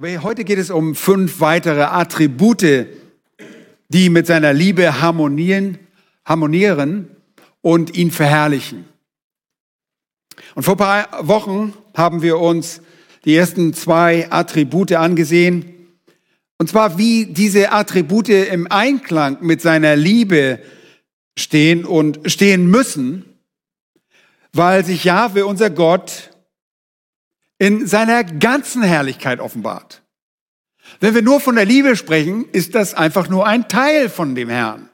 Aber heute geht es um fünf weitere Attribute, die mit seiner Liebe harmonieren, harmonieren und ihn verherrlichen. Und vor ein paar Wochen haben wir uns die ersten zwei Attribute angesehen. Und zwar, wie diese Attribute im Einklang mit seiner Liebe stehen und stehen müssen, weil sich Jahwe, unser Gott, in seiner ganzen Herrlichkeit offenbart. Wenn wir nur von der Liebe sprechen, ist das einfach nur ein Teil von dem Herrn.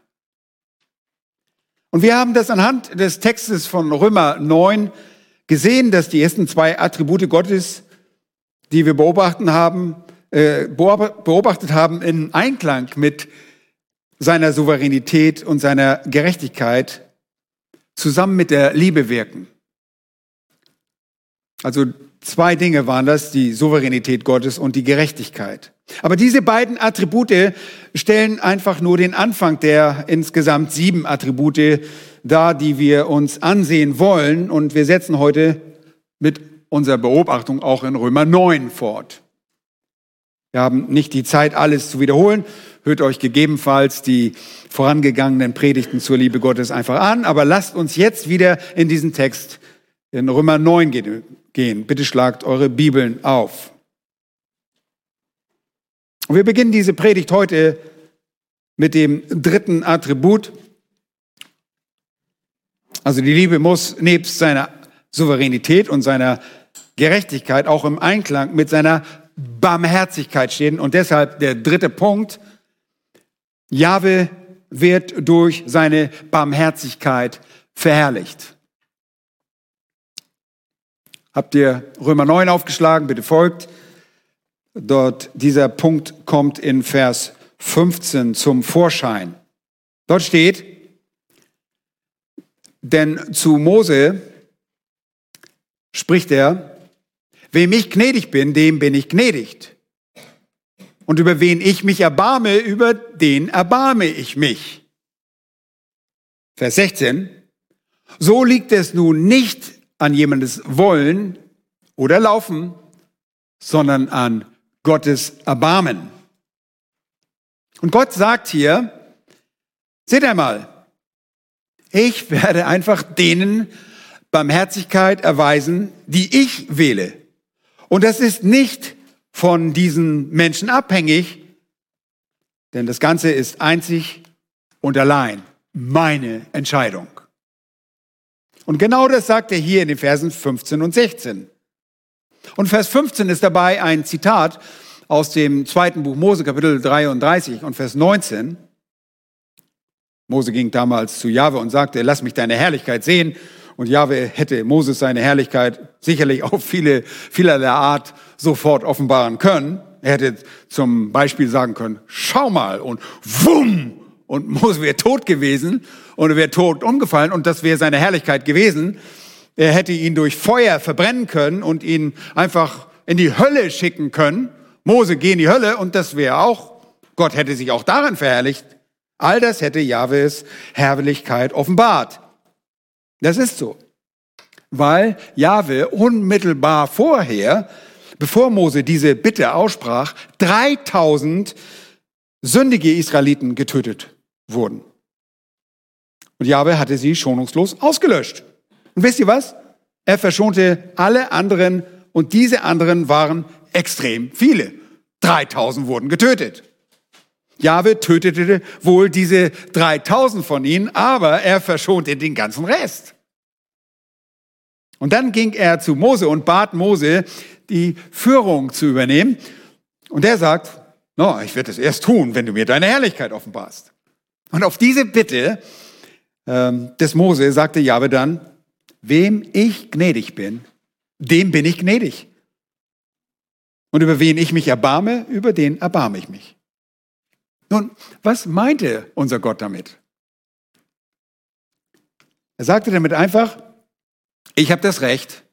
Und wir haben das anhand des Textes von Römer 9 gesehen, dass die ersten zwei Attribute Gottes, die wir beobachten haben, äh, beobachtet haben, in Einklang mit seiner Souveränität und seiner Gerechtigkeit zusammen mit der Liebe wirken. Also zwei Dinge waren das, die Souveränität Gottes und die Gerechtigkeit. Aber diese beiden Attribute stellen einfach nur den Anfang der insgesamt sieben Attribute dar, die wir uns ansehen wollen. Und wir setzen heute mit unserer Beobachtung auch in Römer 9 fort. Wir haben nicht die Zeit, alles zu wiederholen. Hört euch gegebenenfalls die vorangegangenen Predigten zur Liebe Gottes einfach an. Aber lasst uns jetzt wieder in diesen Text in Römer 9 gehen. Bitte schlagt eure Bibeln auf. Und wir beginnen diese Predigt heute mit dem dritten Attribut. Also die Liebe muss nebst seiner Souveränität und seiner Gerechtigkeit auch im Einklang mit seiner Barmherzigkeit stehen. Und deshalb der dritte Punkt. Jahwe wird durch seine Barmherzigkeit verherrlicht. Habt ihr Römer 9 aufgeschlagen? Bitte folgt. Dort dieser Punkt kommt in Vers 15 zum Vorschein. Dort steht, denn zu Mose spricht er, wem ich gnädig bin, dem bin ich gnädigt. Und über wen ich mich erbarme, über den erbarme ich mich. Vers 16. So liegt es nun nicht an jemandes Wollen oder Laufen, sondern an Gottes Erbarmen. Und Gott sagt hier, seht einmal, ich werde einfach denen Barmherzigkeit erweisen, die ich wähle. Und das ist nicht von diesen Menschen abhängig, denn das Ganze ist einzig und allein meine Entscheidung. Und genau das sagt er hier in den Versen 15 und 16. Und Vers 15 ist dabei ein Zitat aus dem zweiten Buch Mose, Kapitel 33 und Vers 19. Mose ging damals zu Jahwe und sagte, lass mich deine Herrlichkeit sehen. Und Jahwe hätte Moses seine Herrlichkeit sicherlich auf viele, vielerlei Art sofort offenbaren können. Er hätte zum Beispiel sagen können, schau mal und wumm! Und Mose wäre tot gewesen und er wäre tot umgefallen und das wäre seine Herrlichkeit gewesen. Er hätte ihn durch Feuer verbrennen können und ihn einfach in die Hölle schicken können. Mose geh in die Hölle und das wäre auch, Gott hätte sich auch daran verherrlicht. All das hätte Jahwes Herrlichkeit offenbart. Das ist so. Weil Jahwe unmittelbar vorher, bevor Mose diese Bitte aussprach, 3000 sündige Israeliten getötet wurden. Und Jahwe hatte sie schonungslos ausgelöscht. Und wisst ihr was? Er verschonte alle anderen und diese anderen waren extrem viele. 3000 wurden getötet. Jahwe tötete wohl diese 3000 von ihnen, aber er verschonte den ganzen Rest. Und dann ging er zu Mose und bat Mose, die Führung zu übernehmen. Und er sagt, no, ich werde es erst tun, wenn du mir deine Herrlichkeit offenbarst. Und auf diese Bitte ähm, des Mose sagte Jahwe dann, Wem ich gnädig bin, dem bin ich gnädig. Und über wen ich mich erbarme, über den erbarme ich mich. Nun, was meinte unser Gott damit? Er sagte damit einfach, ich habe das Recht,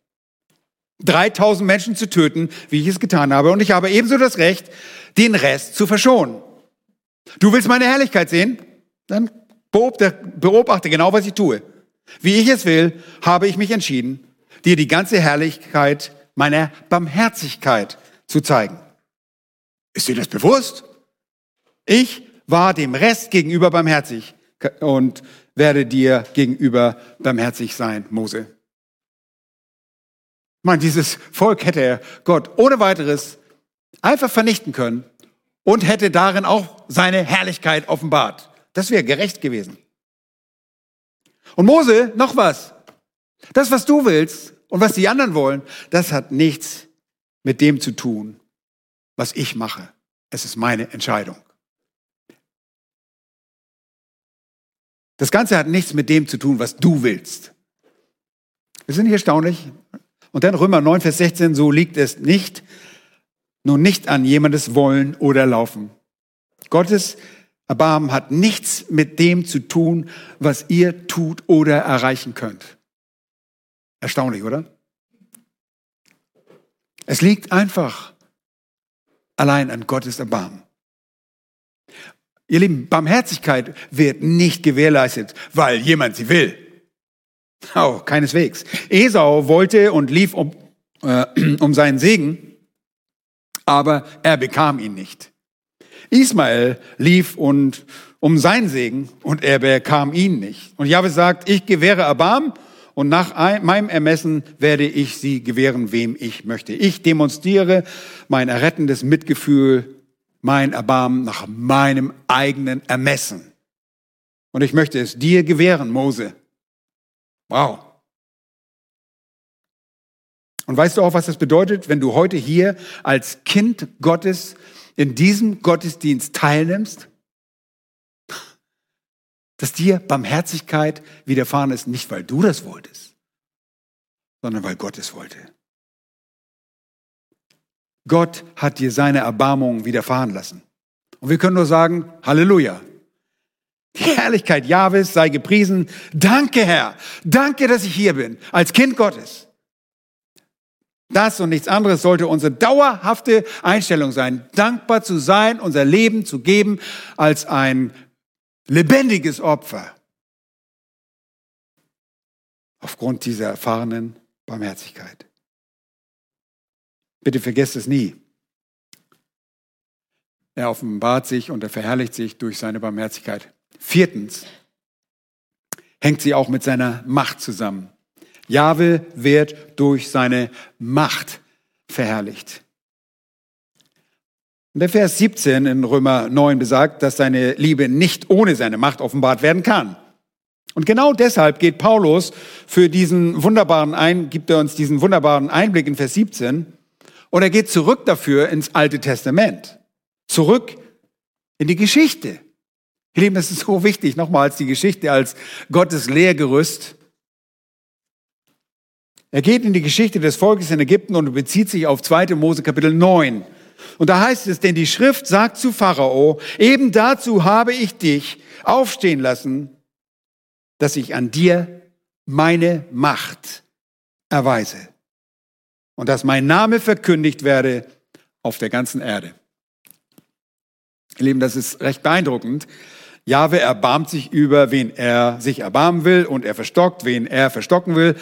3000 Menschen zu töten, wie ich es getan habe, und ich habe ebenso das Recht, den Rest zu verschonen. Du willst meine Herrlichkeit sehen? Dann beobachte genau, was ich tue. Wie ich es will, habe ich mich entschieden, dir die ganze Herrlichkeit meiner Barmherzigkeit zu zeigen. Ist dir das bewusst? Ich war dem Rest gegenüber barmherzig und werde dir gegenüber barmherzig sein, Mose. Meine, dieses Volk hätte er Gott ohne weiteres einfach vernichten können und hätte darin auch seine Herrlichkeit offenbart. Das wäre gerecht gewesen. Und Mose, noch was. Das, was du willst und was die anderen wollen, das hat nichts mit dem zu tun, was ich mache. Es ist meine Entscheidung. Das Ganze hat nichts mit dem zu tun, was du willst. Wir sind hier erstaunlich. Und dann Römer 9, Vers 16, so liegt es nicht, nun nicht an jemandes Wollen oder Laufen. Gottes Erbarmen hat nichts mit dem zu tun, was ihr tut oder erreichen könnt. Erstaunlich, oder? Es liegt einfach allein an Gottes Erbarmen. Ihr Lieben, Barmherzigkeit wird nicht gewährleistet, weil jemand sie will. Oh, keineswegs. Esau wollte und lief um, äh, um seinen Segen, aber er bekam ihn nicht. Ismael lief und um seinen Segen und er bekam ihn nicht. Und Jahwe sagt, ich gewähre Erbarm und nach meinem Ermessen werde ich sie gewähren, wem ich möchte. Ich demonstriere mein errettendes Mitgefühl mein Erbarmen nach meinem eigenen Ermessen. Und ich möchte es dir gewähren, Mose. Wow. Und weißt du auch, was das bedeutet, wenn du heute hier als Kind Gottes in diesem Gottesdienst teilnimmst? Dass dir Barmherzigkeit widerfahren ist, nicht weil du das wolltest, sondern weil Gott es wollte. Gott hat dir seine Erbarmung widerfahren lassen. Und wir können nur sagen, Halleluja. Die Herrlichkeit Jahwes sei gepriesen. Danke, Herr. Danke, dass ich hier bin, als Kind Gottes. Das und nichts anderes sollte unsere dauerhafte Einstellung sein, dankbar zu sein, unser Leben zu geben als ein lebendiges Opfer. Aufgrund dieser erfahrenen Barmherzigkeit. Bitte vergesst es nie. Er offenbart sich und er verherrlicht sich durch seine Barmherzigkeit. Viertens hängt sie auch mit seiner Macht zusammen. Jahwe wird durch seine Macht verherrlicht. Und der Vers 17 in Römer 9 besagt, dass seine Liebe nicht ohne seine Macht offenbart werden kann. Und genau deshalb geht Paulus für diesen wunderbaren ein, gibt er uns diesen wunderbaren Einblick in Vers 17 und er geht zurück dafür ins Alte Testament. Zurück in die Geschichte. Ihr Lieben, das ist so wichtig, nochmals die Geschichte als Gottes Lehrgerüst. Er geht in die Geschichte des Volkes in Ägypten und bezieht sich auf 2. Mose Kapitel 9. Und da heißt es, denn die Schrift sagt zu Pharao, eben dazu habe ich dich aufstehen lassen, dass ich an dir meine Macht erweise und dass mein Name verkündigt werde auf der ganzen Erde. Ihr Lieben, das ist recht beeindruckend. Jahwe erbarmt sich über, wen er sich erbarmen will und er verstockt, wen er verstocken will.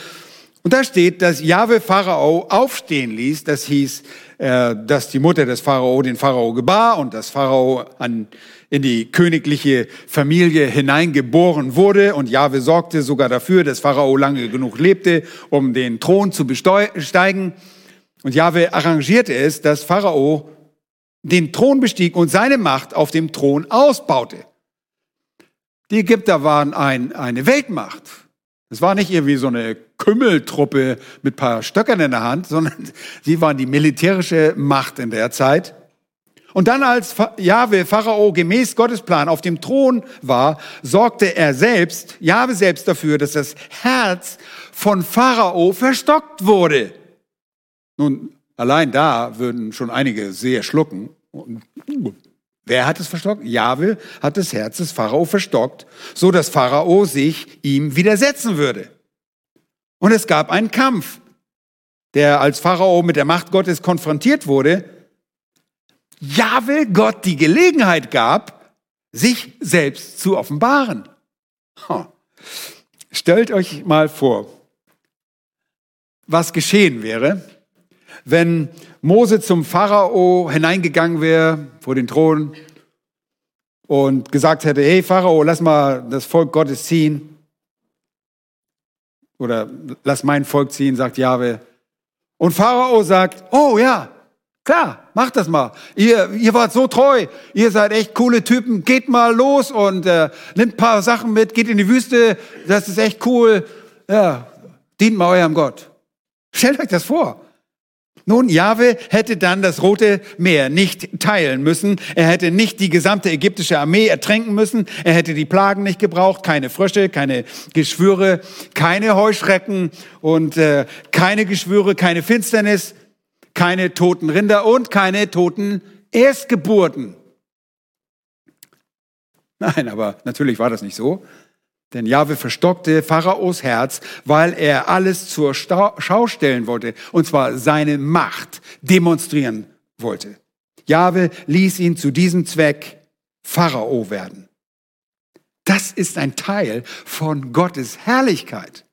Und da steht, dass Jahwe Pharao aufstehen ließ. Das hieß, äh, dass die Mutter des Pharao den Pharao gebar und dass Pharao an, in die königliche Familie hineingeboren wurde. Und Jahwe sorgte sogar dafür, dass Pharao lange genug lebte, um den Thron zu besteigen. Und Jahwe arrangierte es, dass Pharao den Thron bestieg und seine Macht auf dem Thron ausbaute. Die Ägypter waren ein, eine Weltmacht. Es war nicht irgendwie so eine Kümmeltruppe mit paar Stöckern in der Hand, sondern sie waren die militärische Macht in der Zeit. Und dann als Jahwe Pharao gemäß Gottes Plan auf dem Thron war, sorgte er selbst, Jahwe selbst dafür, dass das Herz von Pharao verstockt wurde. Nun, allein da würden schon einige sehr schlucken. Wer hat es verstockt? Jahwe hat das Herz des Pharao verstockt, so dass Pharao sich ihm widersetzen würde. Und es gab einen Kampf, der als Pharao mit der Macht Gottes konfrontiert wurde, Jahwe Gott die Gelegenheit gab, sich selbst zu offenbaren. Stellt euch mal vor, was geschehen wäre, wenn Mose zum Pharao hineingegangen wäre vor den Thron und gesagt hätte, hey Pharao, lass mal das Volk Gottes ziehen. Oder lass mein Volk ziehen, sagt Jahwe. Und Pharao sagt, oh ja, klar, macht das mal. Ihr, ihr wart so treu, ihr seid echt coole Typen, geht mal los und äh, nimmt ein paar Sachen mit, geht in die Wüste, das ist echt cool. Ja, dient mal eurem Gott. Stellt euch das vor. Nun, Jahwe hätte dann das Rote Meer nicht teilen müssen. Er hätte nicht die gesamte ägyptische Armee ertränken müssen. Er hätte die Plagen nicht gebraucht. Keine Frösche, keine Geschwüre, keine Heuschrecken und äh, keine Geschwüre, keine Finsternis, keine toten Rinder und keine toten Erstgeburten. Nein, aber natürlich war das nicht so. Denn Jahwe verstockte Pharaos Herz, weil er alles zur Schau stellen wollte, und zwar seine Macht demonstrieren wollte. Jahwe ließ ihn zu diesem Zweck Pharao werden. Das ist ein Teil von Gottes Herrlichkeit.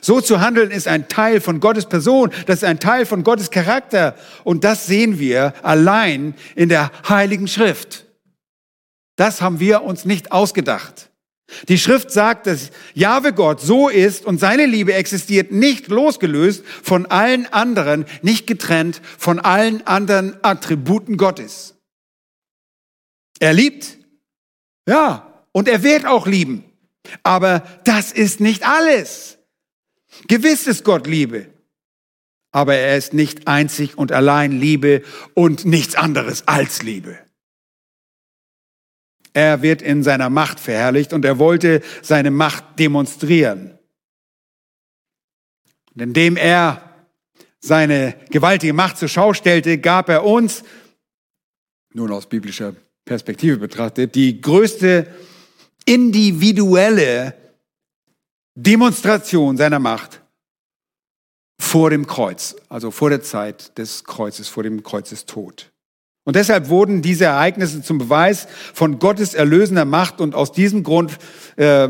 So zu handeln ist ein Teil von Gottes Person, das ist ein Teil von Gottes Charakter und das sehen wir allein in der Heiligen Schrift. Das haben wir uns nicht ausgedacht. Die Schrift sagt, dass Jahwe Gott so ist und seine Liebe existiert nicht losgelöst von allen anderen, nicht getrennt von allen anderen Attributen Gottes. Er liebt, ja, und er wird auch lieben. Aber das ist nicht alles. Gewiss ist Gott Liebe. Aber er ist nicht einzig und allein Liebe und nichts anderes als Liebe. Er wird in seiner Macht verherrlicht und er wollte seine Macht demonstrieren. Und indem er seine gewaltige Macht zur Schau stellte, gab er uns, nun aus biblischer Perspektive betrachtet, die größte individuelle Demonstration seiner Macht vor dem Kreuz, also vor der Zeit des Kreuzes, vor dem Kreuzestod. Und deshalb wurden diese Ereignisse zum Beweis von Gottes erlösender Macht und aus diesem Grund äh,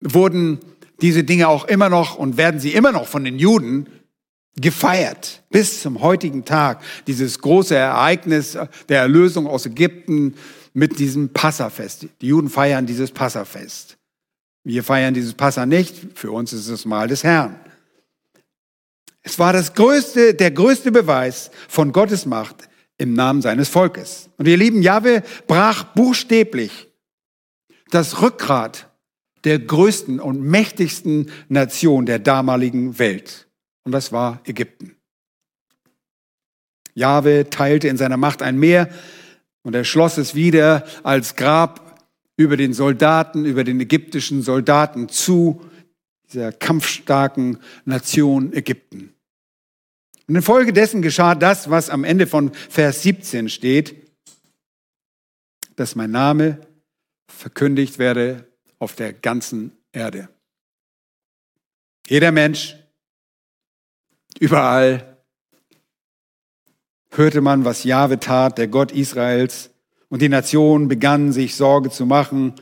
wurden diese Dinge auch immer noch und werden sie immer noch von den Juden gefeiert bis zum heutigen Tag. Dieses große Ereignis der Erlösung aus Ägypten mit diesem Passafest. Die Juden feiern dieses Passafest. Wir feiern dieses Passa nicht. Für uns ist es Mal des Herrn. Es war das größte, der größte Beweis von Gottes Macht im Namen seines Volkes. Und ihr lieben, Jahwe brach buchstäblich das Rückgrat der größten und mächtigsten Nation der damaligen Welt. Und das war Ägypten. Jahwe teilte in seiner Macht ein Meer und er schloss es wieder als Grab über den Soldaten, über den ägyptischen Soldaten zu, dieser kampfstarken Nation Ägypten. Und infolgedessen geschah das, was am Ende von Vers 17 steht, dass mein Name verkündigt werde auf der ganzen Erde. Jeder Mensch, überall hörte man, was Jahwe tat, der Gott Israels, und die Nationen begannen sich Sorge zu machen,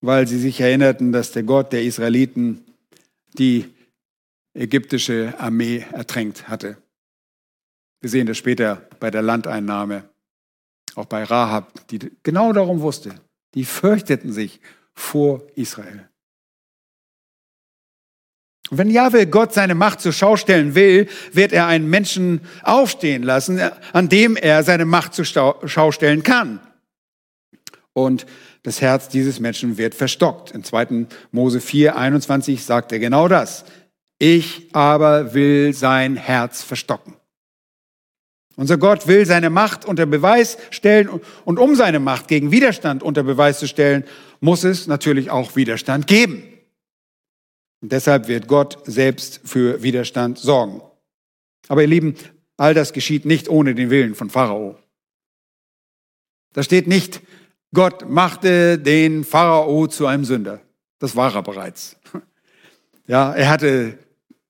weil sie sich erinnerten, dass der Gott der Israeliten die ägyptische Armee ertränkt hatte. Wir sehen das später bei der Landeinnahme, auch bei Rahab, die genau darum wusste. Die fürchteten sich vor Israel. Und wenn Jahwe Gott seine Macht zur Schau stellen will, wird er einen Menschen aufstehen lassen, an dem er seine Macht zur Schau stellen kann. Und das Herz dieses Menschen wird verstockt. In 2. Mose 4, 21 sagt er genau das. Ich aber will sein Herz verstocken. Unser Gott will seine Macht unter Beweis stellen und um seine Macht gegen Widerstand unter Beweis zu stellen, muss es natürlich auch Widerstand geben. Und deshalb wird Gott selbst für Widerstand sorgen. Aber ihr Lieben, all das geschieht nicht ohne den Willen von Pharao. Da steht nicht, Gott machte den Pharao zu einem Sünder. Das war er bereits. Ja, er hatte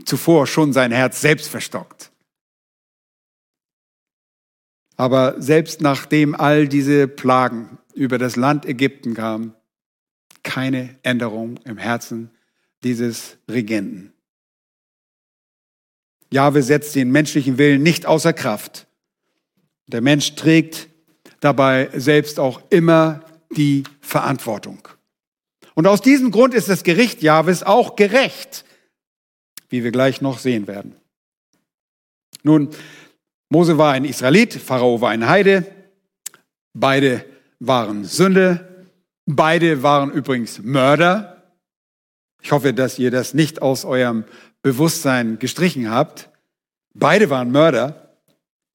zuvor schon sein Herz selbst verstockt. Aber selbst nachdem all diese Plagen über das Land Ägypten kamen, keine Änderung im Herzen dieses Regenten. Jahwe setzt den menschlichen Willen nicht außer Kraft. Der Mensch trägt dabei selbst auch immer die Verantwortung. Und aus diesem Grund ist das Gericht Jahwes auch gerecht, wie wir gleich noch sehen werden. Nun, Mose war ein Israelit, Pharao war ein Heide. Beide waren Sünde. Beide waren übrigens Mörder. Ich hoffe, dass ihr das nicht aus eurem Bewusstsein gestrichen habt. Beide waren Mörder.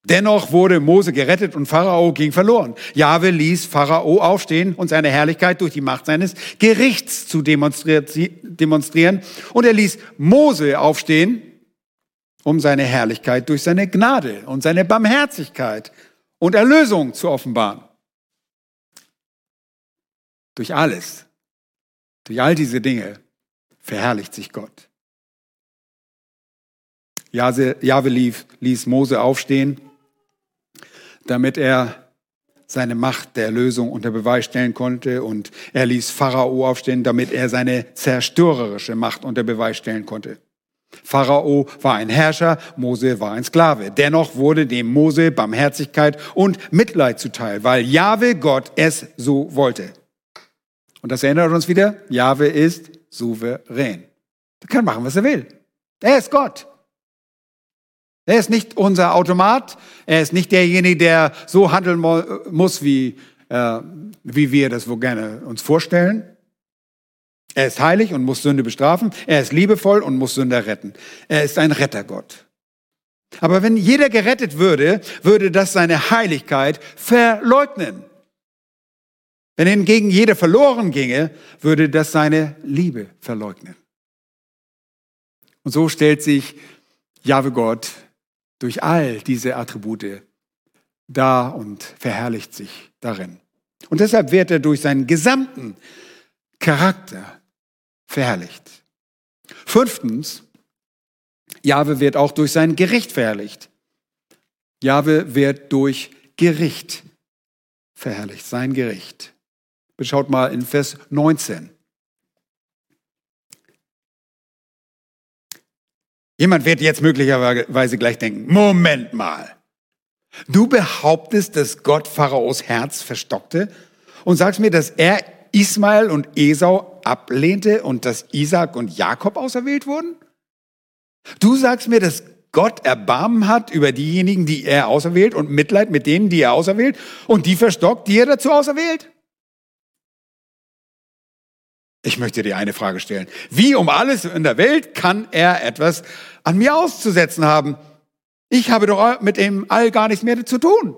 Dennoch wurde Mose gerettet und Pharao ging verloren. Jahwe ließ Pharao aufstehen und seine Herrlichkeit durch die Macht seines Gerichts zu demonstrieren. Und er ließ Mose aufstehen, um seine Herrlichkeit durch seine Gnade und seine Barmherzigkeit und Erlösung zu offenbaren. Durch alles, durch all diese Dinge verherrlicht sich Gott. Jahwe ließ Mose aufstehen, damit er seine Macht der Erlösung unter Beweis stellen konnte und er ließ Pharao aufstehen, damit er seine zerstörerische Macht unter Beweis stellen konnte. Pharao war ein Herrscher, Mose war ein Sklave. Dennoch wurde dem Mose Barmherzigkeit und Mitleid zuteil, weil Jahwe Gott es so wollte. Und das erinnert uns wieder, Jahwe ist souverän. Er kann machen, was er will. Er ist Gott. Er ist nicht unser Automat. Er ist nicht derjenige, der so handeln muss, wie, äh, wie wir das wohl gerne uns vorstellen. Er ist heilig und muss Sünde bestrafen. Er ist liebevoll und muss Sünder retten. Er ist ein Rettergott. Aber wenn jeder gerettet würde, würde das seine Heiligkeit verleugnen. Wenn hingegen jeder verloren ginge, würde das seine Liebe verleugnen. Und so stellt sich Jahwe Gott durch all diese Attribute dar und verherrlicht sich darin. Und deshalb wird er durch seinen gesamten Charakter verherrlicht. Fünftens, Jahwe wird auch durch sein Gericht verherrlicht. Jahwe wird durch Gericht verherrlicht, sein Gericht. Beschaut mal in Vers 19. Jemand wird jetzt möglicherweise gleich denken, Moment mal. Du behauptest, dass Gott Pharaos Herz verstockte und sagst mir, dass er Ismael und Esau ablehnte und dass Isaac und Jakob auserwählt wurden? Du sagst mir, dass Gott Erbarmen hat über diejenigen, die er auserwählt und Mitleid mit denen, die er auserwählt und die verstockt, die er dazu auserwählt? Ich möchte dir eine Frage stellen. Wie um alles in der Welt kann er etwas an mir auszusetzen haben? Ich habe doch mit dem All gar nichts mehr zu tun.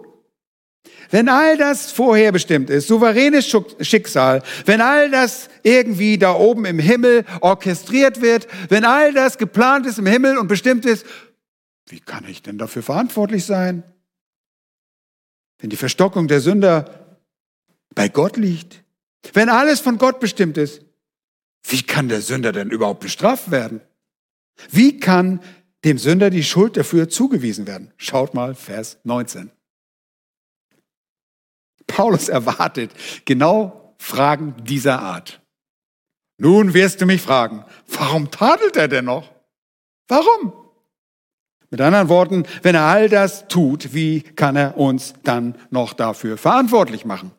Wenn all das vorherbestimmt ist, souveränes Schicksal, wenn all das irgendwie da oben im Himmel orchestriert wird, wenn all das geplant ist im Himmel und bestimmt ist, wie kann ich denn dafür verantwortlich sein? Wenn die Verstockung der Sünder bei Gott liegt, wenn alles von Gott bestimmt ist, wie kann der Sünder denn überhaupt bestraft werden? Wie kann dem Sünder die Schuld dafür zugewiesen werden? Schaut mal Vers 19. Paulus erwartet genau Fragen dieser Art. Nun wirst du mich fragen, warum tadelt er denn noch? Warum? Mit anderen Worten, wenn er all das tut, wie kann er uns dann noch dafür verantwortlich machen?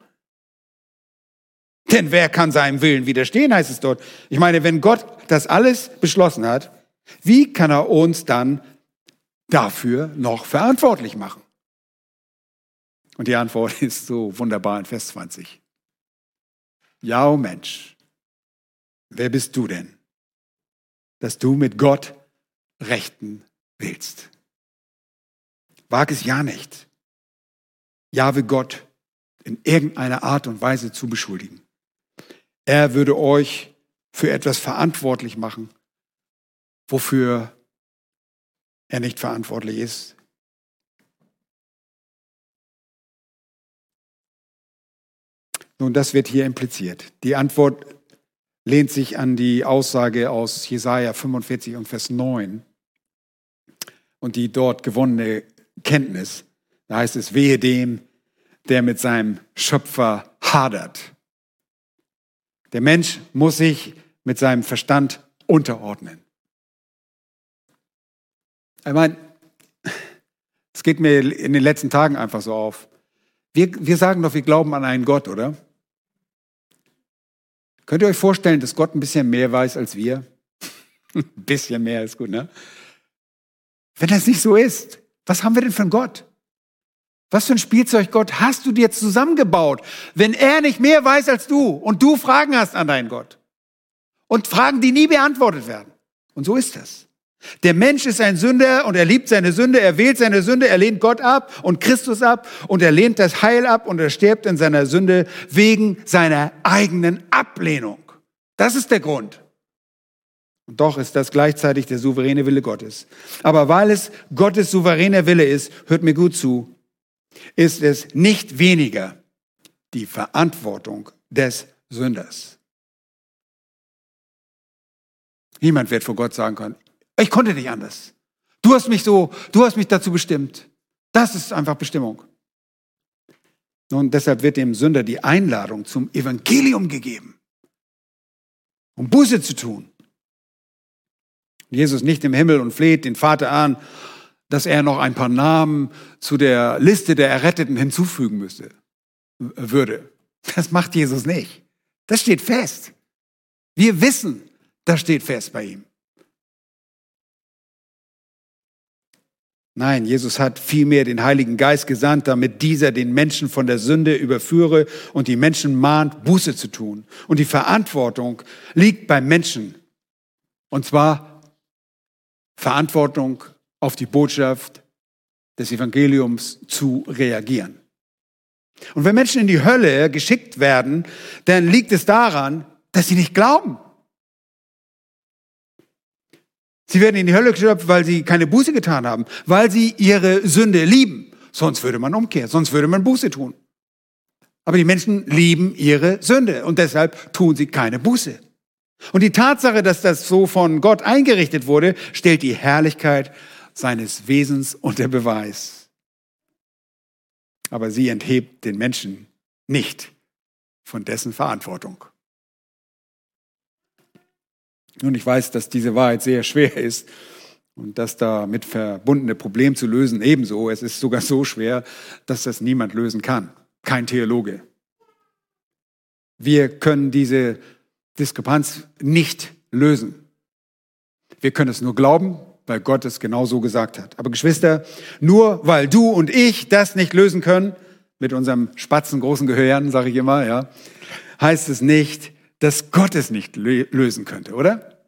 Denn wer kann seinem Willen widerstehen, heißt es dort. Ich meine, wenn Gott das alles beschlossen hat, wie kann er uns dann dafür noch verantwortlich machen? Und die Antwort ist so wunderbar in Vers 20. Ja, oh Mensch, wer bist du denn, dass du mit Gott rechten willst? Wag es ja nicht, Jahwe Gott in irgendeiner Art und Weise zu beschuldigen. Er würde euch für etwas verantwortlich machen, wofür er nicht verantwortlich ist. Nun, das wird hier impliziert. Die Antwort lehnt sich an die Aussage aus Jesaja 45 und Vers 9 und die dort gewonnene Kenntnis. Da heißt es, wehe dem, der mit seinem Schöpfer hadert. Der Mensch muss sich mit seinem Verstand unterordnen. Ich meine, es geht mir in den letzten Tagen einfach so auf. Wir, wir sagen doch, wir glauben an einen Gott, oder? Könnt ihr euch vorstellen, dass Gott ein bisschen mehr weiß als wir? ein bisschen mehr ist gut, ne? Wenn das nicht so ist, was haben wir denn einen Gott? Was für ein Spielzeug Gott hast du dir zusammengebaut, wenn er nicht mehr weiß als du und du Fragen hast an deinen Gott? Und Fragen, die nie beantwortet werden. Und so ist das. Der Mensch ist ein Sünder und er liebt seine Sünde, er wählt seine Sünde, er lehnt Gott ab und Christus ab und er lehnt das Heil ab und er stirbt in seiner Sünde wegen seiner eigenen Ablehnung. Das ist der Grund. Und doch ist das gleichzeitig der souveräne Wille Gottes. Aber weil es Gottes souveräner Wille ist, hört mir gut zu, ist es nicht weniger die Verantwortung des Sünders. Niemand wird vor Gott sagen können, ich konnte nicht anders. Du hast mich so, du hast mich dazu bestimmt. Das ist einfach Bestimmung. Nun, deshalb wird dem Sünder die Einladung zum Evangelium gegeben, um Buße zu tun. Jesus nicht im Himmel und fleht den Vater an, dass er noch ein paar Namen zu der Liste der Erretteten hinzufügen müsste, würde. Das macht Jesus nicht. Das steht fest. Wir wissen, das steht fest bei ihm. Nein, Jesus hat vielmehr den Heiligen Geist gesandt, damit dieser den Menschen von der Sünde überführe und die Menschen mahnt, Buße zu tun. Und die Verantwortung liegt beim Menschen. Und zwar Verantwortung auf die Botschaft des Evangeliums zu reagieren. Und wenn Menschen in die Hölle geschickt werden, dann liegt es daran, dass sie nicht glauben. Sie werden in die Hölle geschöpft, weil sie keine Buße getan haben, weil sie ihre Sünde lieben. Sonst würde man umkehren, sonst würde man Buße tun. Aber die Menschen lieben ihre Sünde und deshalb tun sie keine Buße. Und die Tatsache, dass das so von Gott eingerichtet wurde, stellt die Herrlichkeit seines Wesens unter Beweis. Aber sie enthebt den Menschen nicht von dessen Verantwortung. Und ich weiß, dass diese Wahrheit sehr schwer ist und dass damit verbundene Problem zu lösen ebenso. Es ist sogar so schwer, dass das niemand lösen kann. Kein Theologe. Wir können diese Diskrepanz nicht lösen. Wir können es nur glauben, weil Gott es genau so gesagt hat. Aber Geschwister, nur weil du und ich das nicht lösen können, mit unserem spatzengroßen Gehirn, sage ich immer, ja, heißt es nicht, dass Gott es nicht lösen könnte, oder?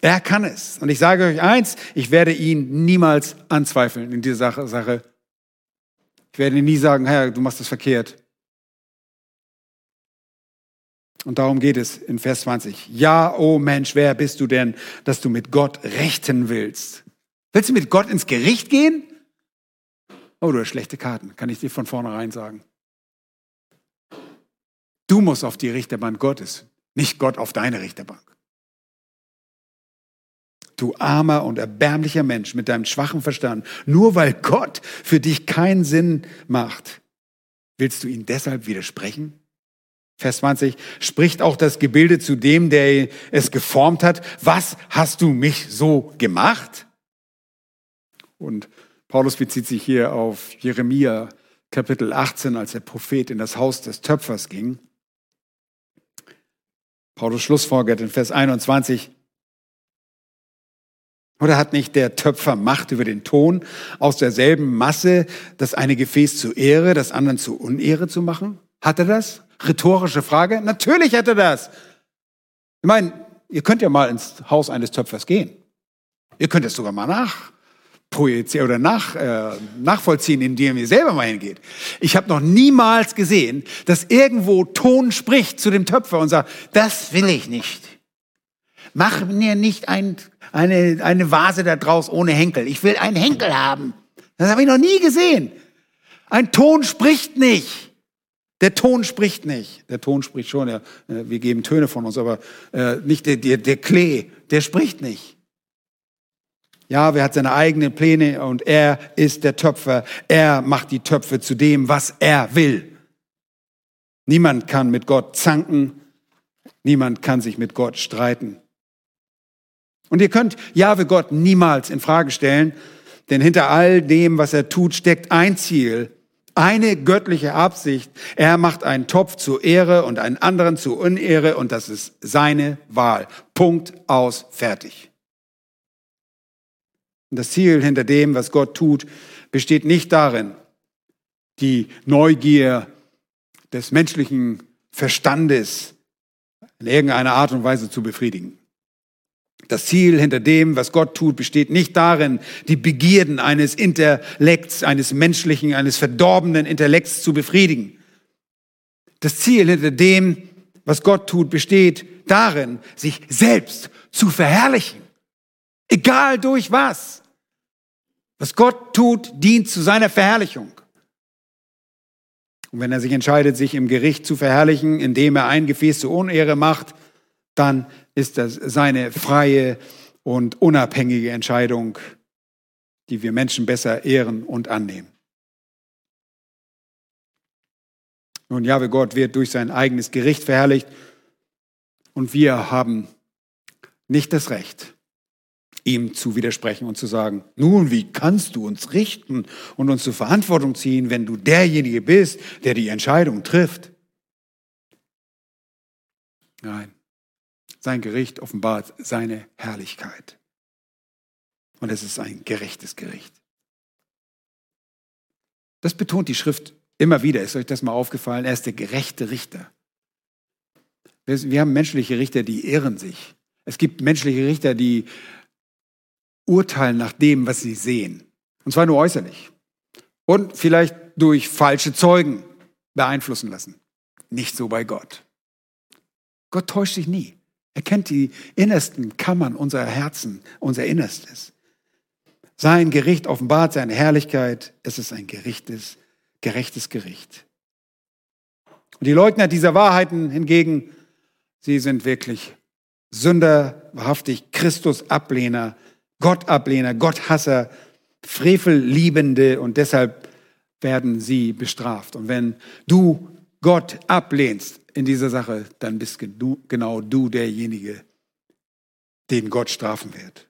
Er kann es. Und ich sage euch eins, ich werde ihn niemals anzweifeln in dieser Sache. Ich werde nie sagen, Herr, du machst das verkehrt. Und darum geht es in Vers 20. Ja, oh Mensch, wer bist du denn, dass du mit Gott rechten willst? Willst du mit Gott ins Gericht gehen? Oh, du hast schlechte Karten, kann ich dir von vornherein sagen. Du musst auf die Richterbank Gottes, nicht Gott auf deine Richterbank. Du armer und erbärmlicher Mensch mit deinem schwachen Verstand, nur weil Gott für dich keinen Sinn macht, willst du ihn deshalb widersprechen? Vers 20, spricht auch das Gebilde zu dem, der es geformt hat, was hast du mich so gemacht? Und Paulus bezieht sich hier auf Jeremia Kapitel 18, als der Prophet in das Haus des Töpfers ging. Paulus schlussfolgert in Vers 21, oder hat nicht der Töpfer Macht über den Ton, aus derselben Masse das eine Gefäß zu Ehre, das anderen zu Unehre zu machen? Hat er das? Rhetorische Frage? Natürlich er das. Ich meine, ihr könnt ja mal ins Haus eines Töpfers gehen. Ihr könnt es sogar mal nachprojizieren oder nach, äh, nachvollziehen, indem ihr selber mal hingeht. Ich habe noch niemals gesehen, dass irgendwo Ton spricht zu dem Töpfer und sagt, das will ich nicht. Mach mir nicht ein, eine, eine Vase da draus ohne Henkel. Ich will einen Henkel haben. Das habe ich noch nie gesehen. Ein Ton spricht nicht. Der Ton spricht nicht. Der Ton spricht schon. Ja, äh, wir geben Töne von uns, aber äh, nicht der, der, der Klee. Der spricht nicht. Ja, wer hat seine eigenen Pläne und er ist der Töpfer. Er macht die Töpfe zu dem, was er will. Niemand kann mit Gott zanken. Niemand kann sich mit Gott streiten. Und ihr könnt Jahwe Gott niemals in Frage stellen, denn hinter all dem, was er tut, steckt ein Ziel, eine göttliche Absicht. Er macht einen Topf zur Ehre und einen anderen zur Unehre und das ist seine Wahl. Punkt aus, fertig. Und das Ziel hinter dem, was Gott tut, besteht nicht darin, die Neugier des menschlichen Verstandes in irgendeiner Art und Weise zu befriedigen. Das Ziel hinter dem, was Gott tut, besteht nicht darin, die Begierden eines Intellekts, eines menschlichen, eines verdorbenen Intellekts zu befriedigen. Das Ziel hinter dem, was Gott tut, besteht darin, sich selbst zu verherrlichen. Egal durch was. Was Gott tut, dient zu seiner Verherrlichung. Und wenn er sich entscheidet, sich im Gericht zu verherrlichen, indem er ein Gefäß zur Unehre macht, dann ist das seine freie und unabhängige Entscheidung, die wir Menschen besser ehren und annehmen. Nun, Jahwe Gott wird durch sein eigenes Gericht verherrlicht und wir haben nicht das Recht, ihm zu widersprechen und zu sagen, nun, wie kannst du uns richten und uns zur Verantwortung ziehen, wenn du derjenige bist, der die Entscheidung trifft? Nein. Sein Gericht offenbart seine Herrlichkeit. Und es ist ein gerechtes Gericht. Das betont die Schrift immer wieder. Ist euch das mal aufgefallen? Er ist der gerechte Richter. Wir haben menschliche Richter, die ehren sich. Es gibt menschliche Richter, die urteilen nach dem, was sie sehen. Und zwar nur äußerlich. Und vielleicht durch falsche Zeugen beeinflussen lassen. Nicht so bei Gott. Gott täuscht sich nie. Er kennt die innersten Kammern unserer Herzen, unser Innerstes. Sein Gericht offenbart seine Herrlichkeit. Es ist ein gerichtes, gerechtes Gericht. Und die Leugner dieser Wahrheiten hingegen, sie sind wirklich Sünder, wahrhaftig Christus-Ablehner, Gott-Ablehner, Gotthasser, Frevelliebende und deshalb werden sie bestraft. Und wenn du Gott ablehnst, in dieser Sache, dann bist du, genau du derjenige, den Gott strafen wird.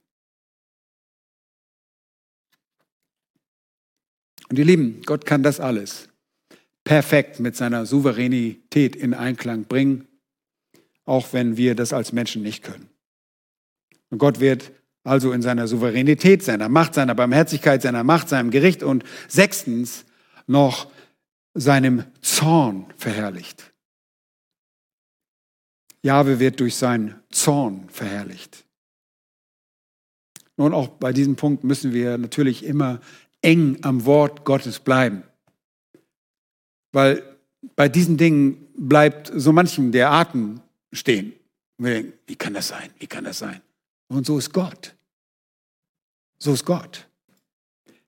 Und ihr Lieben, Gott kann das alles perfekt mit seiner Souveränität in Einklang bringen, auch wenn wir das als Menschen nicht können. Und Gott wird also in seiner Souveränität, seiner Macht, seiner Barmherzigkeit, seiner Macht, seinem Gericht und sechstens noch seinem Zorn verherrlicht. Jahwe wird durch seinen Zorn verherrlicht. Nun, auch bei diesem Punkt müssen wir natürlich immer eng am Wort Gottes bleiben. Weil bei diesen Dingen bleibt so manchem der Atem stehen. Denken, wie kann das sein? Wie kann das sein? Und so ist Gott. So ist Gott.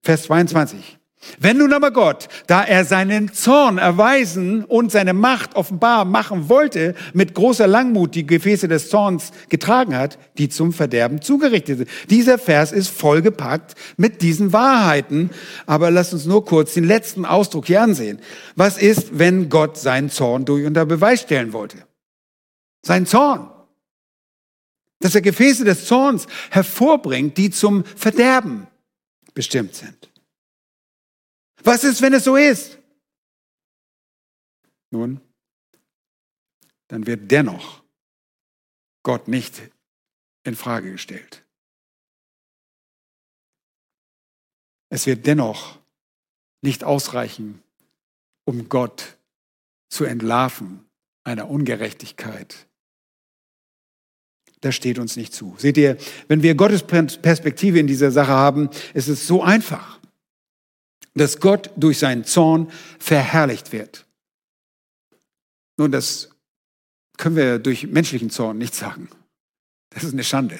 Vers 22. Wenn nun aber Gott, da er seinen Zorn erweisen und seine Macht offenbar machen wollte, mit großer Langmut die Gefäße des Zorns getragen hat, die zum Verderben zugerichtet sind. Dieser Vers ist vollgepackt mit diesen Wahrheiten. Aber lasst uns nur kurz den letzten Ausdruck hier ansehen. Was ist, wenn Gott seinen Zorn durch unter Beweis stellen wollte? Sein Zorn. Dass er Gefäße des Zorns hervorbringt, die zum Verderben bestimmt sind. Was ist, wenn es so ist? Nun, dann wird dennoch Gott nicht in Frage gestellt. Es wird dennoch nicht ausreichen, um Gott zu entlarven einer Ungerechtigkeit. Das steht uns nicht zu. Seht ihr, wenn wir Gottes Perspektive in dieser Sache haben, ist es so einfach dass Gott durch seinen Zorn verherrlicht wird. Nun, das können wir durch menschlichen Zorn nicht sagen. Das ist eine Schande.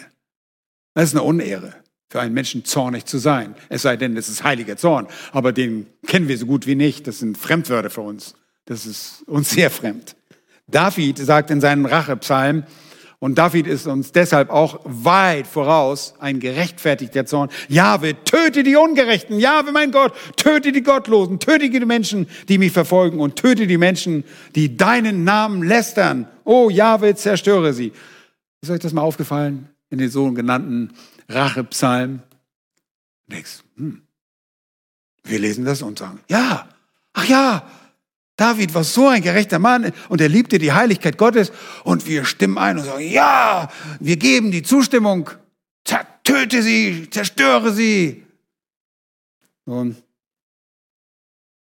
Das ist eine Unehre für einen Menschen zornig zu sein. Es sei denn, es ist heiliger Zorn. Aber den kennen wir so gut wie nicht. Das sind Fremdwörter für uns. Das ist uns sehr fremd. David sagt in seinem Rachepsalm, und David ist uns deshalb auch weit voraus, ein gerechtfertigter Zorn. Jahwe, töte die Ungerechten. Jahwe, mein Gott, töte die Gottlosen. Töte die Menschen, die mich verfolgen. Und töte die Menschen, die deinen Namen lästern. Oh, Jahwe, zerstöre sie. Ist euch das mal aufgefallen? in den sogenannten Rachepsalm. Nix. Hm. Wir lesen das und sagen, ja, ach ja, David war so ein gerechter Mann und er liebte die Heiligkeit Gottes und wir stimmen ein und sagen, ja, wir geben die Zustimmung, töte sie, zerstöre sie. Nun,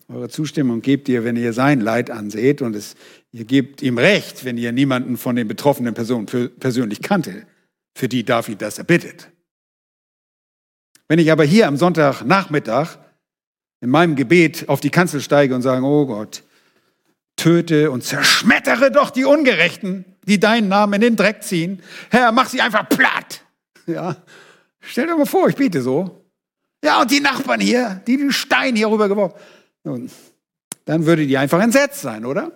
eure Zustimmung gebt ihr, wenn ihr sein Leid anseht und es, ihr gebt ihm Recht, wenn ihr niemanden von den betroffenen Personen persönlich kannte, für die David das erbittet. Wenn ich aber hier am Sonntagnachmittag in meinem Gebet auf die Kanzel steige und sage, oh Gott, töte und zerschmettere doch die Ungerechten, die deinen Namen in den Dreck ziehen. Herr, mach sie einfach platt. Ja, stell dir mal vor, ich bete so. Ja, und die Nachbarn hier, die den Stein hier rübergeworfen. Nun, dann würdet ihr einfach entsetzt sein, oder?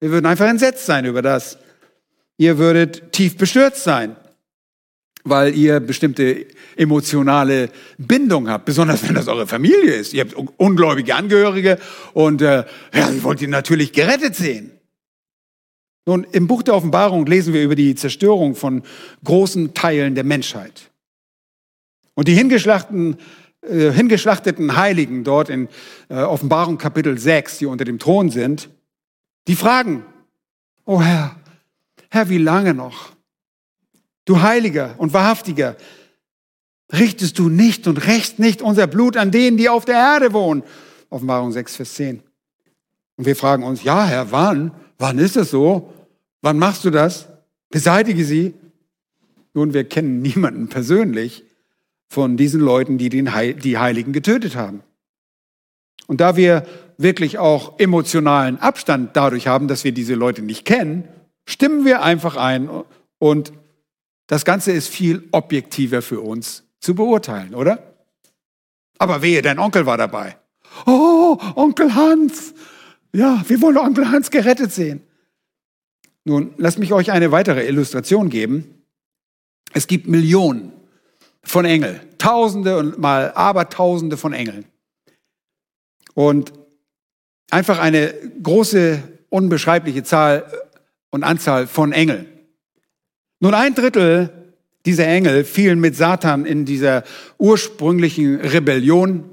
Wir würden einfach entsetzt sein über das. Ihr würdet tief bestürzt sein weil ihr bestimmte emotionale Bindung habt, besonders wenn das eure Familie ist. Ihr habt ungläubige Angehörige und äh, ja, ihr wollt ihn natürlich gerettet sehen. Nun, im Buch der Offenbarung lesen wir über die Zerstörung von großen Teilen der Menschheit. Und die hingeschlachteten, äh, hingeschlachteten Heiligen dort in äh, Offenbarung Kapitel 6, die unter dem Thron sind, die fragen, oh Herr, Herr, wie lange noch? Du Heiliger und Wahrhaftiger, richtest du nicht und rächst nicht unser Blut an denen, die auf der Erde wohnen. Offenbarung 6, Vers 10. Und wir fragen uns, ja, Herr, wann? Wann ist es so? Wann machst du das? Beseitige sie. Nun, wir kennen niemanden persönlich von diesen Leuten, die den Heil die Heiligen getötet haben. Und da wir wirklich auch emotionalen Abstand dadurch haben, dass wir diese Leute nicht kennen, stimmen wir einfach ein und das Ganze ist viel objektiver für uns zu beurteilen, oder? Aber wehe, dein Onkel war dabei. Oh, Onkel Hans. Ja, wir wollen Onkel Hans gerettet sehen. Nun, lasst mich euch eine weitere Illustration geben. Es gibt Millionen von Engeln, Tausende und mal Abertausende von Engeln. Und einfach eine große, unbeschreibliche Zahl und Anzahl von Engeln. Nun, ein Drittel dieser Engel fielen mit Satan in dieser ursprünglichen Rebellion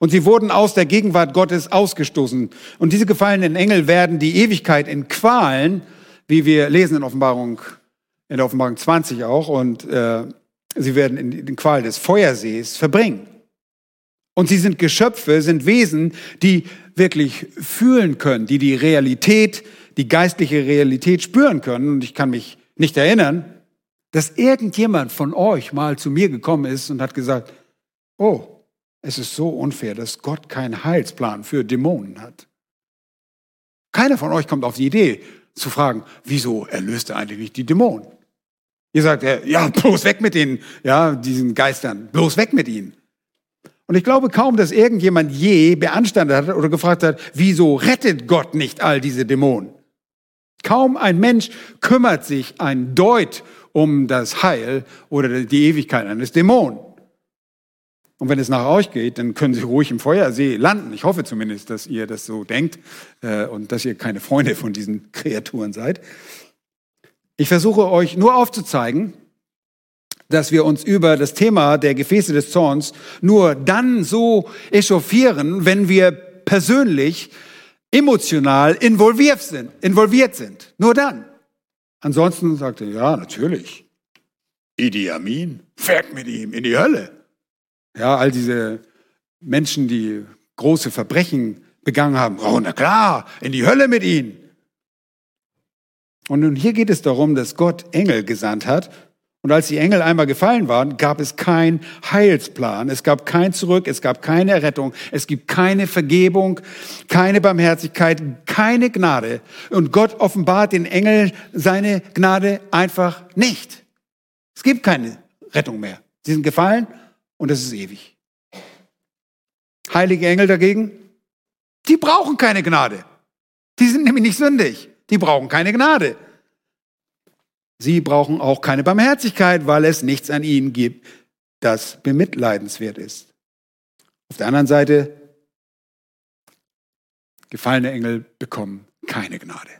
und sie wurden aus der Gegenwart Gottes ausgestoßen. Und diese gefallenen Engel werden die Ewigkeit in Qualen, wie wir lesen in Offenbarung, in der Offenbarung 20 auch, und äh, sie werden in den Qualen des Feuersees verbringen. Und sie sind Geschöpfe, sind Wesen, die wirklich fühlen können, die die Realität, die geistliche Realität spüren können. Und ich kann mich nicht erinnern, dass irgendjemand von euch mal zu mir gekommen ist und hat gesagt, oh, es ist so unfair, dass Gott keinen Heilsplan für Dämonen hat. Keiner von euch kommt auf die Idee zu fragen, wieso erlöst er eigentlich nicht die Dämonen? Ihr sagt, ja, bloß weg mit den, ja, diesen Geistern, bloß weg mit ihnen. Und ich glaube kaum, dass irgendjemand je beanstandet hat oder gefragt hat, wieso rettet Gott nicht all diese Dämonen? Kaum ein Mensch kümmert sich ein Deut um das Heil oder die Ewigkeit eines Dämonen. Und wenn es nach euch geht, dann können sie ruhig im Feuersee landen. Ich hoffe zumindest, dass ihr das so denkt äh, und dass ihr keine Freunde von diesen Kreaturen seid. Ich versuche euch nur aufzuzeigen, dass wir uns über das Thema der Gefäße des Zorns nur dann so echauffieren, wenn wir persönlich emotional involviert sind, involviert sind. Nur dann. Ansonsten sagt er, ja, natürlich. Idi Amin, fährt mit ihm in die Hölle. Ja, all diese Menschen, die große Verbrechen begangen haben, oh, na klar, in die Hölle mit ihnen. Und nun hier geht es darum, dass Gott Engel gesandt hat, und als die Engel einmal gefallen waren, gab es keinen Heilsplan, es gab kein Zurück, es gab keine Rettung, es gibt keine Vergebung, keine Barmherzigkeit, keine Gnade. Und Gott offenbart den Engeln seine Gnade einfach nicht. Es gibt keine Rettung mehr. Sie sind gefallen und es ist ewig. Heilige Engel dagegen, die brauchen keine Gnade. Die sind nämlich nicht sündig. Die brauchen keine Gnade. Sie brauchen auch keine Barmherzigkeit, weil es nichts an ihnen gibt, das bemitleidenswert ist. Auf der anderen Seite, gefallene Engel bekommen keine Gnade.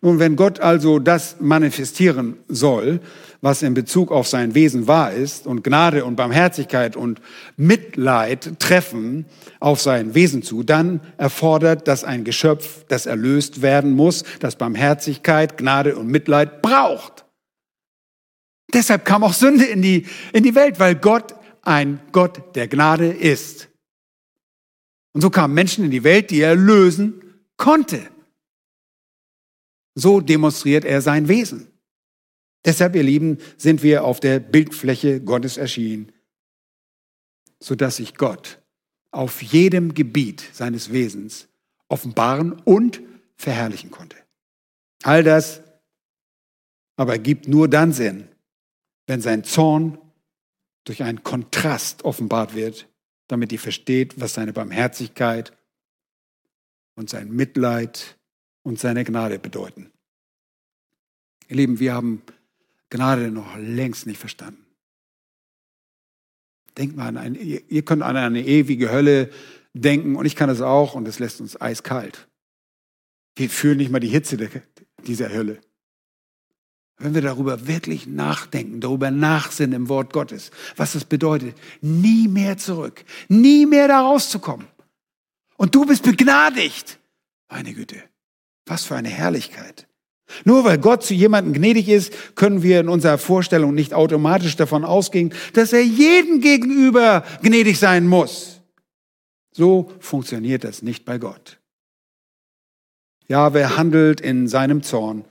Nun, wenn Gott also das manifestieren soll, was in Bezug auf sein Wesen wahr ist und Gnade und Barmherzigkeit und Mitleid treffen auf sein Wesen zu, dann erfordert das ein Geschöpf, das erlöst werden muss, das Barmherzigkeit, Gnade und Mitleid braucht. Deshalb kam auch Sünde in die, in die Welt, weil Gott ein Gott der Gnade ist. Und so kamen Menschen in die Welt, die er lösen konnte. So demonstriert er sein Wesen. Deshalb, ihr Lieben, sind wir auf der Bildfläche Gottes erschienen, sodass sich Gott auf jedem Gebiet seines Wesens offenbaren und verherrlichen konnte. All das aber gibt nur dann Sinn, wenn sein Zorn durch einen Kontrast offenbart wird, damit ihr versteht, was seine Barmherzigkeit und sein Mitleid und seine Gnade bedeuten. Ihr Lieben, wir haben Gnade noch längst nicht verstanden. Denkt mal an eine, ihr könnt an eine ewige Hölle denken und ich kann das auch und es lässt uns eiskalt. Wir fühlen nicht mal die Hitze dieser Hölle. Wenn wir darüber wirklich nachdenken, darüber nachsinnen im Wort Gottes, was das bedeutet, nie mehr zurück, nie mehr da rauszukommen. Und du bist begnadigt. Meine Güte, was für eine Herrlichkeit. Nur weil Gott zu jemandem gnädig ist, können wir in unserer Vorstellung nicht automatisch davon ausgehen, dass er jedem gegenüber gnädig sein muss. So funktioniert das nicht bei Gott. Ja, wer handelt in seinem Zorn.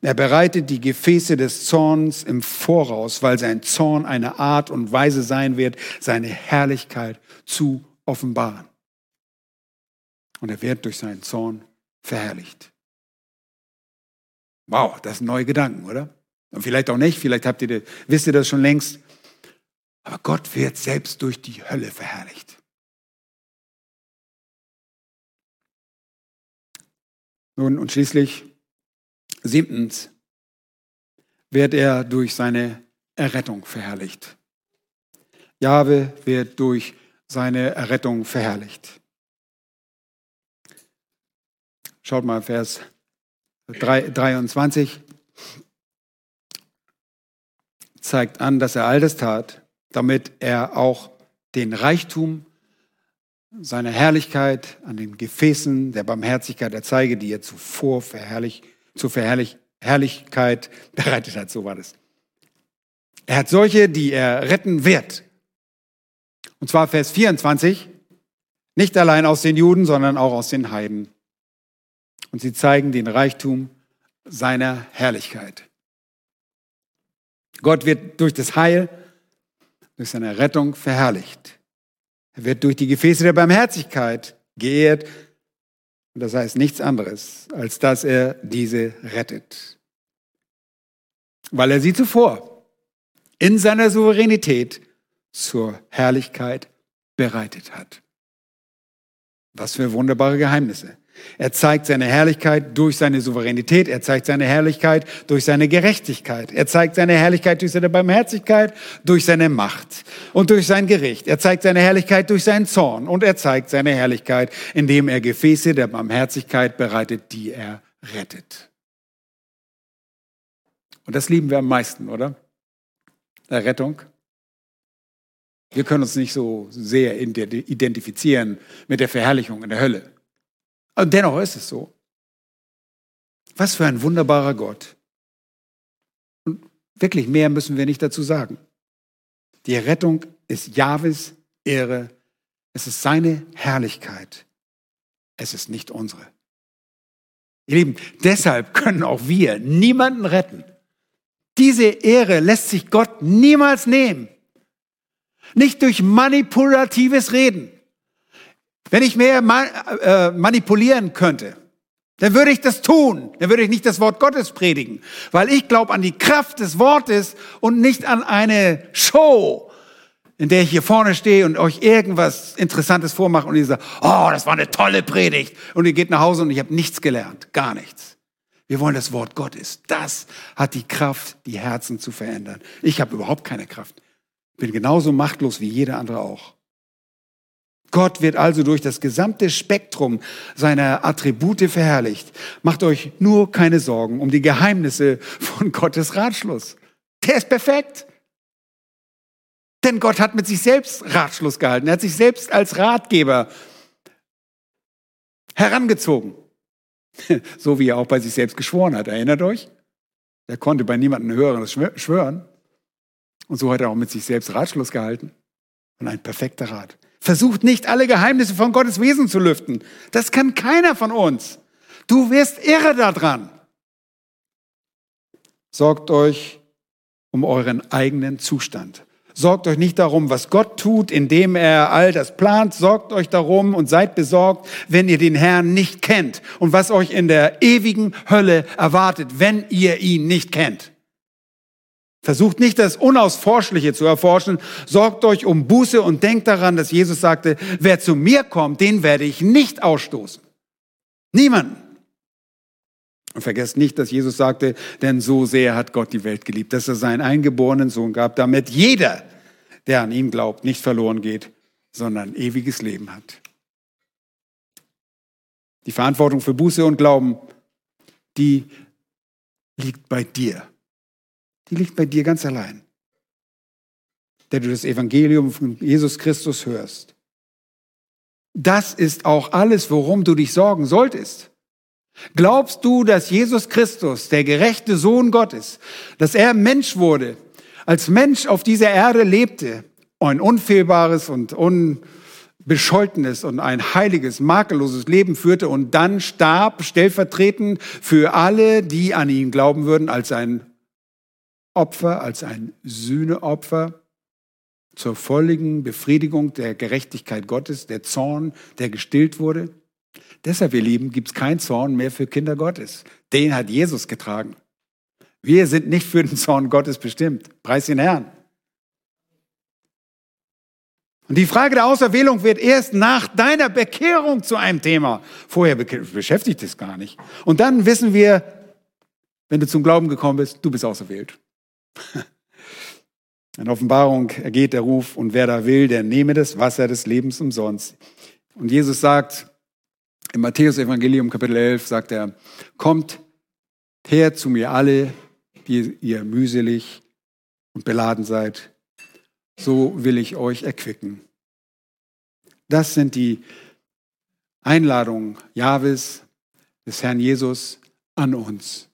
Er bereitet die Gefäße des Zorns im Voraus, weil sein Zorn eine Art und Weise sein wird, seine Herrlichkeit zu offenbaren. Und er wird durch seinen Zorn verherrlicht. Wow, das sind neue Gedanken, oder? Und vielleicht auch nicht, vielleicht habt ihr, wisst ihr das schon längst. Aber Gott wird selbst durch die Hölle verherrlicht. Nun, und schließlich, siebtens, wird er durch seine Errettung verherrlicht. Jahwe wird durch seine Errettung verherrlicht. Schaut mal, Vers 23 zeigt an, dass er all das tat, damit er auch den Reichtum seiner Herrlichkeit an den Gefäßen der Barmherzigkeit erzeige, die er zuvor verherrlich, zur Verherrlich, Herrlichkeit bereitet hat. So war das. Er hat solche, die er retten wird. Und zwar Vers 24, nicht allein aus den Juden, sondern auch aus den Heiden und sie zeigen den Reichtum seiner Herrlichkeit. Gott wird durch das Heil, durch seine Rettung verherrlicht. Er wird durch die Gefäße der Barmherzigkeit geehrt. Und das heißt nichts anderes, als dass er diese rettet. Weil er sie zuvor in seiner Souveränität zur Herrlichkeit bereitet hat. Was für wunderbare Geheimnisse. Er zeigt seine Herrlichkeit durch seine Souveränität. Er zeigt seine Herrlichkeit durch seine Gerechtigkeit. Er zeigt seine Herrlichkeit durch seine Barmherzigkeit, durch seine Macht und durch sein Gericht. Er zeigt seine Herrlichkeit durch seinen Zorn und er zeigt seine Herrlichkeit, indem er Gefäße der Barmherzigkeit bereitet, die er rettet. Und das lieben wir am meisten, oder? Errettung. Wir können uns nicht so sehr identifizieren mit der Verherrlichung in der Hölle. Und dennoch ist es so. Was für ein wunderbarer Gott. Und wirklich mehr müssen wir nicht dazu sagen. Die Rettung ist Jahwes Ehre. Es ist seine Herrlichkeit. Es ist nicht unsere. Ihr Lieben, deshalb können auch wir niemanden retten. Diese Ehre lässt sich Gott niemals nehmen. Nicht durch manipulatives Reden. Wenn ich mehr äh, manipulieren könnte, dann würde ich das tun. Dann würde ich nicht das Wort Gottes predigen, weil ich glaube an die Kraft des Wortes und nicht an eine Show, in der ich hier vorne stehe und euch irgendwas Interessantes vormache und ihr sagt, oh, das war eine tolle Predigt. Und ihr geht nach Hause und ich habe nichts gelernt, gar nichts. Wir wollen das Wort Gottes. Das hat die Kraft, die Herzen zu verändern. Ich habe überhaupt keine Kraft. Bin genauso machtlos wie jeder andere auch. Gott wird also durch das gesamte Spektrum seiner Attribute verherrlicht. Macht euch nur keine Sorgen um die Geheimnisse von Gottes Ratschluss. Der ist perfekt. Denn Gott hat mit sich selbst Ratschluss gehalten. Er hat sich selbst als Ratgeber herangezogen. So wie er auch bei sich selbst geschworen hat. Erinnert euch? Er konnte bei niemandem höheres schwören. Und so hat er auch mit sich selbst Ratschluss gehalten. Und ein perfekter Rat. Versucht nicht alle Geheimnisse von Gottes Wesen zu lüften. Das kann keiner von uns. Du wirst irre daran. Sorgt euch um euren eigenen Zustand. Sorgt euch nicht darum, was Gott tut, indem er all das plant. Sorgt euch darum und seid besorgt, wenn ihr den Herrn nicht kennt und was euch in der ewigen Hölle erwartet, wenn ihr ihn nicht kennt. Versucht nicht das Unausforschliche zu erforschen. Sorgt euch um Buße und denkt daran, dass Jesus sagte, wer zu mir kommt, den werde ich nicht ausstoßen. Niemanden. Und vergesst nicht, dass Jesus sagte, denn so sehr hat Gott die Welt geliebt, dass er seinen eingeborenen Sohn gab, damit jeder, der an ihn glaubt, nicht verloren geht, sondern ewiges Leben hat. Die Verantwortung für Buße und Glauben, die liegt bei dir. Die liegt bei dir ganz allein. Der du das Evangelium von Jesus Christus hörst. Das ist auch alles, worum du dich sorgen solltest. Glaubst du, dass Jesus Christus, der gerechte Sohn Gottes, dass er Mensch wurde, als Mensch auf dieser Erde lebte, ein unfehlbares und unbescholtenes und ein heiliges, makelloses Leben führte und dann starb stellvertretend für alle, die an ihn glauben würden, als ein Opfer, als ein Sühneopfer zur völligen Befriedigung der Gerechtigkeit Gottes, der Zorn, der gestillt wurde. Deshalb, ihr Lieben, gibt es keinen Zorn mehr für Kinder Gottes. Den hat Jesus getragen. Wir sind nicht für den Zorn Gottes bestimmt. Preis den Herrn. Und die Frage der Auserwählung wird erst nach deiner Bekehrung zu einem Thema. Vorher beschäftigt es gar nicht. Und dann wissen wir, wenn du zum Glauben gekommen bist, du bist auserwählt. In Offenbarung ergeht der Ruf, und wer da will, der nehme das Wasser des Lebens umsonst. Und Jesus sagt, im Matthäus-Evangelium Kapitel 11 sagt er, kommt her zu mir alle, die ihr mühselig und beladen seid, so will ich euch erquicken. Das sind die Einladungen Jahwes, des Herrn Jesus an uns.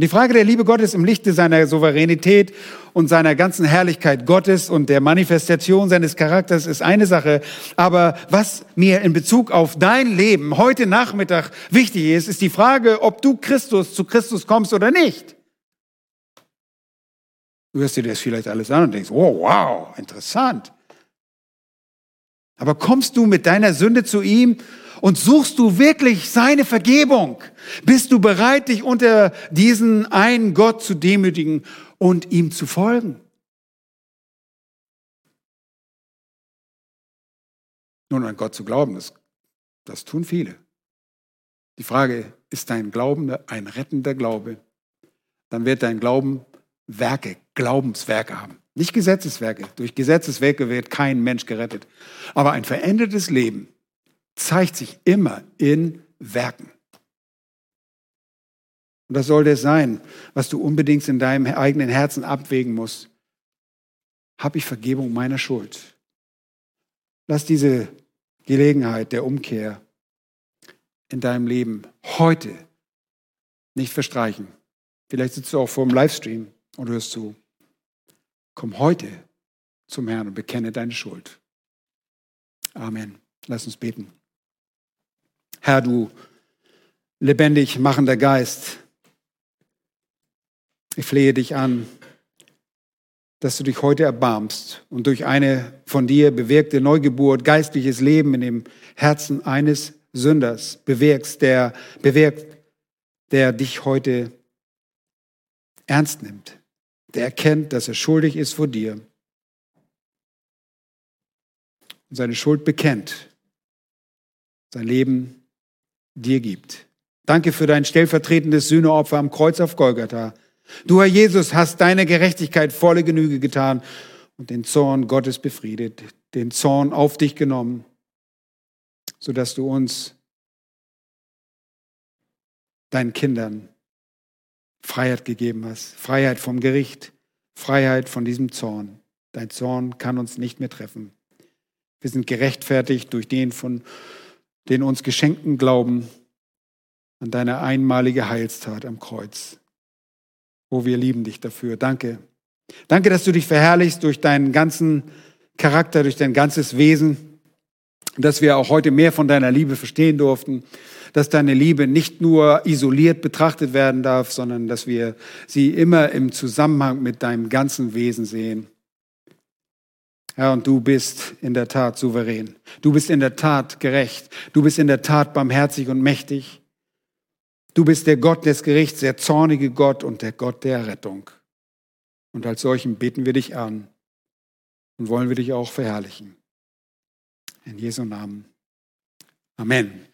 Und die Frage der Liebe Gottes im Lichte seiner Souveränität und seiner ganzen Herrlichkeit Gottes und der Manifestation seines Charakters ist eine Sache. Aber was mir in Bezug auf dein Leben heute Nachmittag wichtig ist, ist die Frage, ob du Christus zu Christus kommst oder nicht. Du hörst dir das vielleicht alles an und denkst, oh wow, interessant. Aber kommst du mit deiner Sünde zu ihm und suchst du wirklich seine Vergebung? Bist du bereit, dich unter diesen einen Gott zu demütigen und ihm zu folgen? Nun, an Gott zu glauben, das, das tun viele. Die Frage, ist dein Glauben ein rettender Glaube? Dann wird dein Glauben Werke, Glaubenswerke haben. Nicht Gesetzeswerke. Durch Gesetzeswerke wird kein Mensch gerettet. Aber ein verändertes Leben zeigt sich immer in Werken. Und das sollte es sein, was du unbedingt in deinem eigenen Herzen abwägen musst. Habe ich Vergebung meiner Schuld? Lass diese Gelegenheit der Umkehr in deinem Leben heute nicht verstreichen. Vielleicht sitzt du auch vor dem Livestream und hörst zu. Komm heute zum Herrn und bekenne deine Schuld. Amen. Lass uns beten. Herr, du lebendig machender Geist, ich flehe dich an, dass du dich heute erbarmst und durch eine von dir bewirkte Neugeburt geistliches Leben in dem Herzen eines Sünders bewirkst, der bewirkt, der dich heute ernst nimmt, der erkennt, dass er schuldig ist vor dir und seine Schuld bekennt, sein Leben dir gibt. Danke für dein stellvertretendes Sühneopfer am Kreuz auf Golgatha. Du, Herr Jesus, hast deine Gerechtigkeit volle Genüge getan und den Zorn Gottes befriedet, den Zorn auf dich genommen sodass du uns, deinen Kindern, Freiheit gegeben hast. Freiheit vom Gericht, Freiheit von diesem Zorn. Dein Zorn kann uns nicht mehr treffen. Wir sind gerechtfertigt durch den von den uns geschenkten Glauben an deine einmalige Heilstat am Kreuz. Oh, wir lieben dich dafür. Danke. Danke, dass du dich verherrlichst durch deinen ganzen Charakter, durch dein ganzes Wesen, dass wir auch heute mehr von deiner Liebe verstehen durften, dass deine Liebe nicht nur isoliert betrachtet werden darf, sondern dass wir sie immer im Zusammenhang mit deinem ganzen Wesen sehen. Ja, und du bist in der Tat souverän. Du bist in der Tat gerecht. Du bist in der Tat barmherzig und mächtig. Du bist der Gott des Gerichts, der zornige Gott und der Gott der Rettung. Und als solchen beten wir dich an und wollen wir dich auch verherrlichen. In Jesu Namen. Amen.